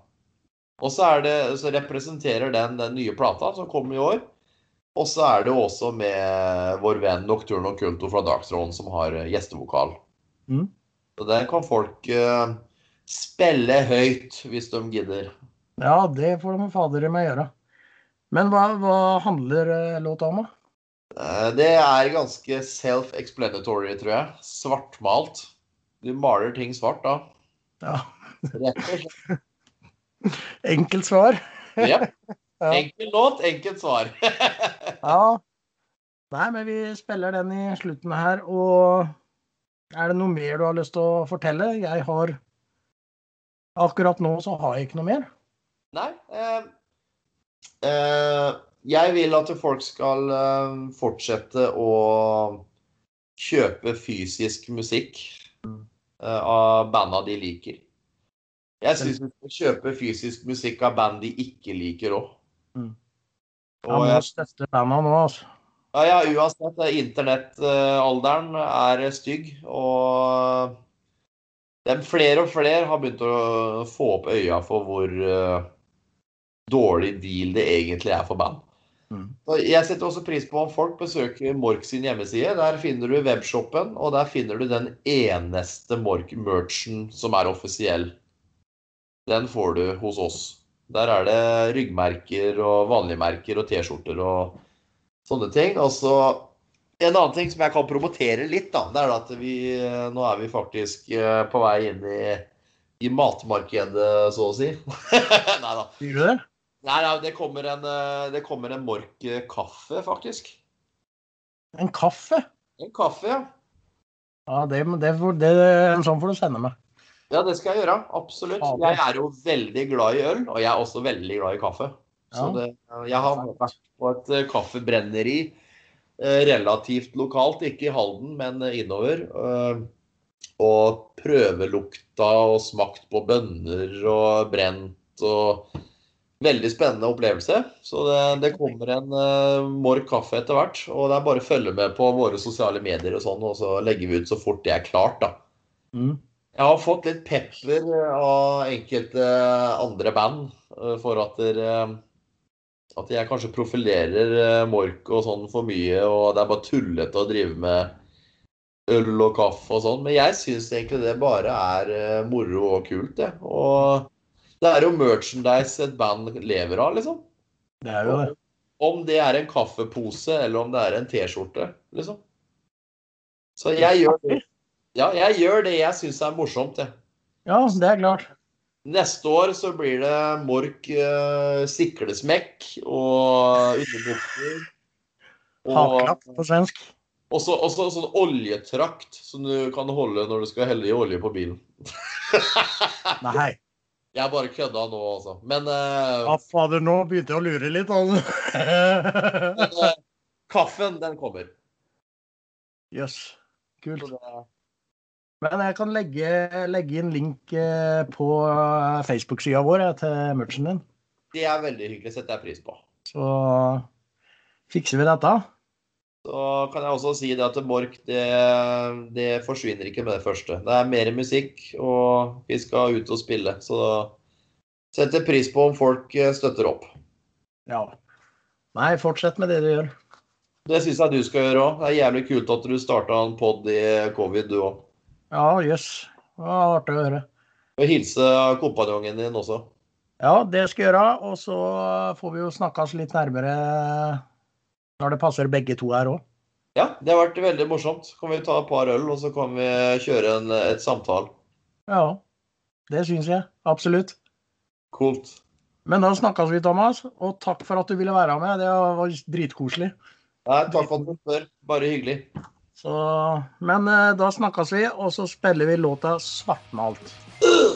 Og så, det, så representerer den den nye plata som kom i år. Og så er det også med vår venn Nocturno Culto fra Dark Throne som har eh, gjestevokal. Mm. Så der kan folk uh, spille høyt hvis de gidder. Ja, det får de fader meg gjøre. Men hva, hva handler eh, låta om, da? Eh, Det er ganske self-explanatory, tror jeg. Svartmalt. Du maler ting svart, da. Ja. Enkelt svar. Ja. Ja. Enkel låt, enkelt svar. Ja. Nei, men vi spiller den i slutten her, og er det noe mer du har lyst til å fortelle? Jeg har Akkurat nå så har jeg ikke noe mer. Nei. Eh, eh, jeg vil at folk skal eh, fortsette å kjøpe fysisk musikk eh, av banda de liker. Jeg syns vi skal kjøpe fysisk musikk av band de ikke liker òg. Mm. Og Jeg må støtte banda nå, altså. Ja, ja, uansett, eh, internettalderen er stygg, og det er flere og flere har begynt å få opp øya for hvor eh, dårlig deal det egentlig er for band. Mm. Jeg setter også pris på om folk besøker Mork sin hjemmeside. Der finner du webshoppen, og der finner du den eneste Mork-merchen som er offisiell. Den får du hos oss. Der er det ryggmerker og vanlige merker og T-skjorter og sånne ting. Og så en annen ting som jeg kan promotere litt, da, det er at vi nå er vi faktisk eh, på vei inn i, i matmarkedet, så å si. Nei da. Sier du det? Nei, nei, det kommer en, eh, det kommer en Mork eh, kaffe, faktisk. En kaffe? En kaffe, ja. Ja, det, det, det, sånn får du sende meg. Ja, det skal jeg gjøre. Absolutt. Jeg er jo veldig glad i øl, og jeg er også veldig glad i kaffe. Så Ja. det, jeg har vært på et eh, kaffebrenneri eh, relativt lokalt, ikke i Halden, men eh, innover. Og prøvelukta og smakt på bønner og brent og Veldig spennende opplevelse. Så det, det kommer en uh, Mork kaffe etter hvert. Og det er bare å følge med på våre sosiale medier og sånn, og så legger vi ut så fort det er klart, da. Mm. Jeg har fått litt pepper av enkelte andre band for at, dere, at jeg kanskje profilerer eh, Mork og sånn for mye, og det er bare tullete å drive med øl og kaffe og sånn. Men jeg syns egentlig det bare er eh, moro og kult, det. Og det er jo merchandise et band lever av, liksom. Det er jo det. Om det er en kaffepose eller om det er en T-skjorte, liksom. Så jeg gjør. Ja, jeg gjør det jeg syns er morsomt, jeg. Ja, det er klart. Neste år så blir det Mork uh, siklesmekk og underbukser. Haklapp på svensk. Og så sånn oljetrakt som du kan holde når du skal helle i olje på bilen. Nei. Jeg bare kødda nå, altså. Men, uh, Ja, fader, nå begynte jeg å lure litt. Altså. men uh, kaffen, den kommer. Jøss. Kult. Så det, Men jeg kan legge, legge inn link eh, på eh, Facebook-sida vår ja, til merchen din. det er veldig hyggelig. Setter jeg pris på. Så fikser vi dette. Så kan jeg også si det at Borch, det, det forsvinner ikke med det første. Det er mer musikk, og vi skal ut og spille. Så setter pris på om folk eh, støtter opp. Ja. Nei, fortsett med det du gjør. Det syns jeg du skal gjøre òg. Det er jævlig kult at du starta en pod i covid, du òg. Ja, jøss. Det var artig å høre. Og hilse kompanjongen din også. Ja, det skal jeg gjøre. Og så får vi jo snakkes litt nærmere når det passer begge to her òg. Ja, det har vært veldig morsomt. Kan vi ta et par øl, og så kan vi kjøre en, et samtale. Ja, det syns jeg. Absolutt. Kult. Men da snakkes vi, Thomas. Og takk for at du ville være med. Det var dritkoselig. Nei, takk for at du spør. Bare hyggelig. Så, men eh, da snakkes vi, og så spiller vi låta 'Svartmalt'.